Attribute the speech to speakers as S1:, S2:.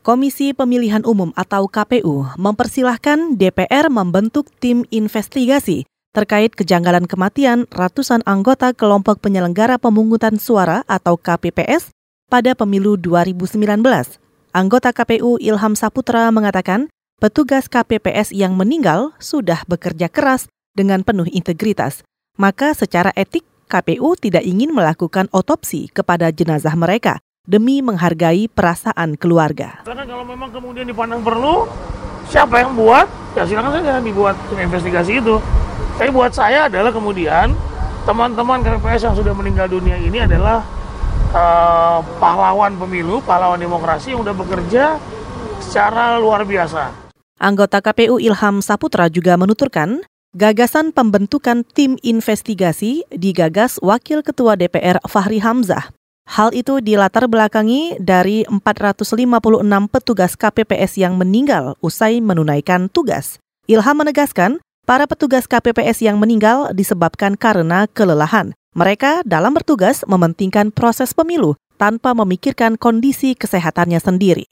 S1: Komisi Pemilihan Umum atau KPU mempersilahkan DPR membentuk tim investigasi terkait kejanggalan kematian ratusan anggota kelompok penyelenggara pemungutan suara atau KPPS pada pemilu 2019. Anggota KPU Ilham Saputra mengatakan petugas KPPS yang meninggal sudah bekerja keras dengan penuh integritas. Maka secara etik KPU tidak ingin melakukan otopsi kepada jenazah mereka demi menghargai perasaan keluarga.
S2: Karena kalau memang kemudian dipandang perlu, siapa yang buat, ya silakan saja dibuat tim investigasi itu. Tapi buat saya adalah kemudian teman-teman KPPS yang sudah meninggal dunia ini adalah uh, pahlawan pemilu, pahlawan demokrasi yang sudah bekerja secara luar biasa.
S1: Anggota KPU Ilham Saputra juga menuturkan, gagasan pembentukan tim investigasi digagas Wakil Ketua DPR Fahri Hamzah Hal itu dilatar belakangi dari 456 petugas KPPS yang meninggal usai menunaikan tugas. Ilham menegaskan, para petugas KPPS yang meninggal disebabkan karena kelelahan. Mereka dalam bertugas mementingkan proses pemilu tanpa memikirkan kondisi kesehatannya sendiri.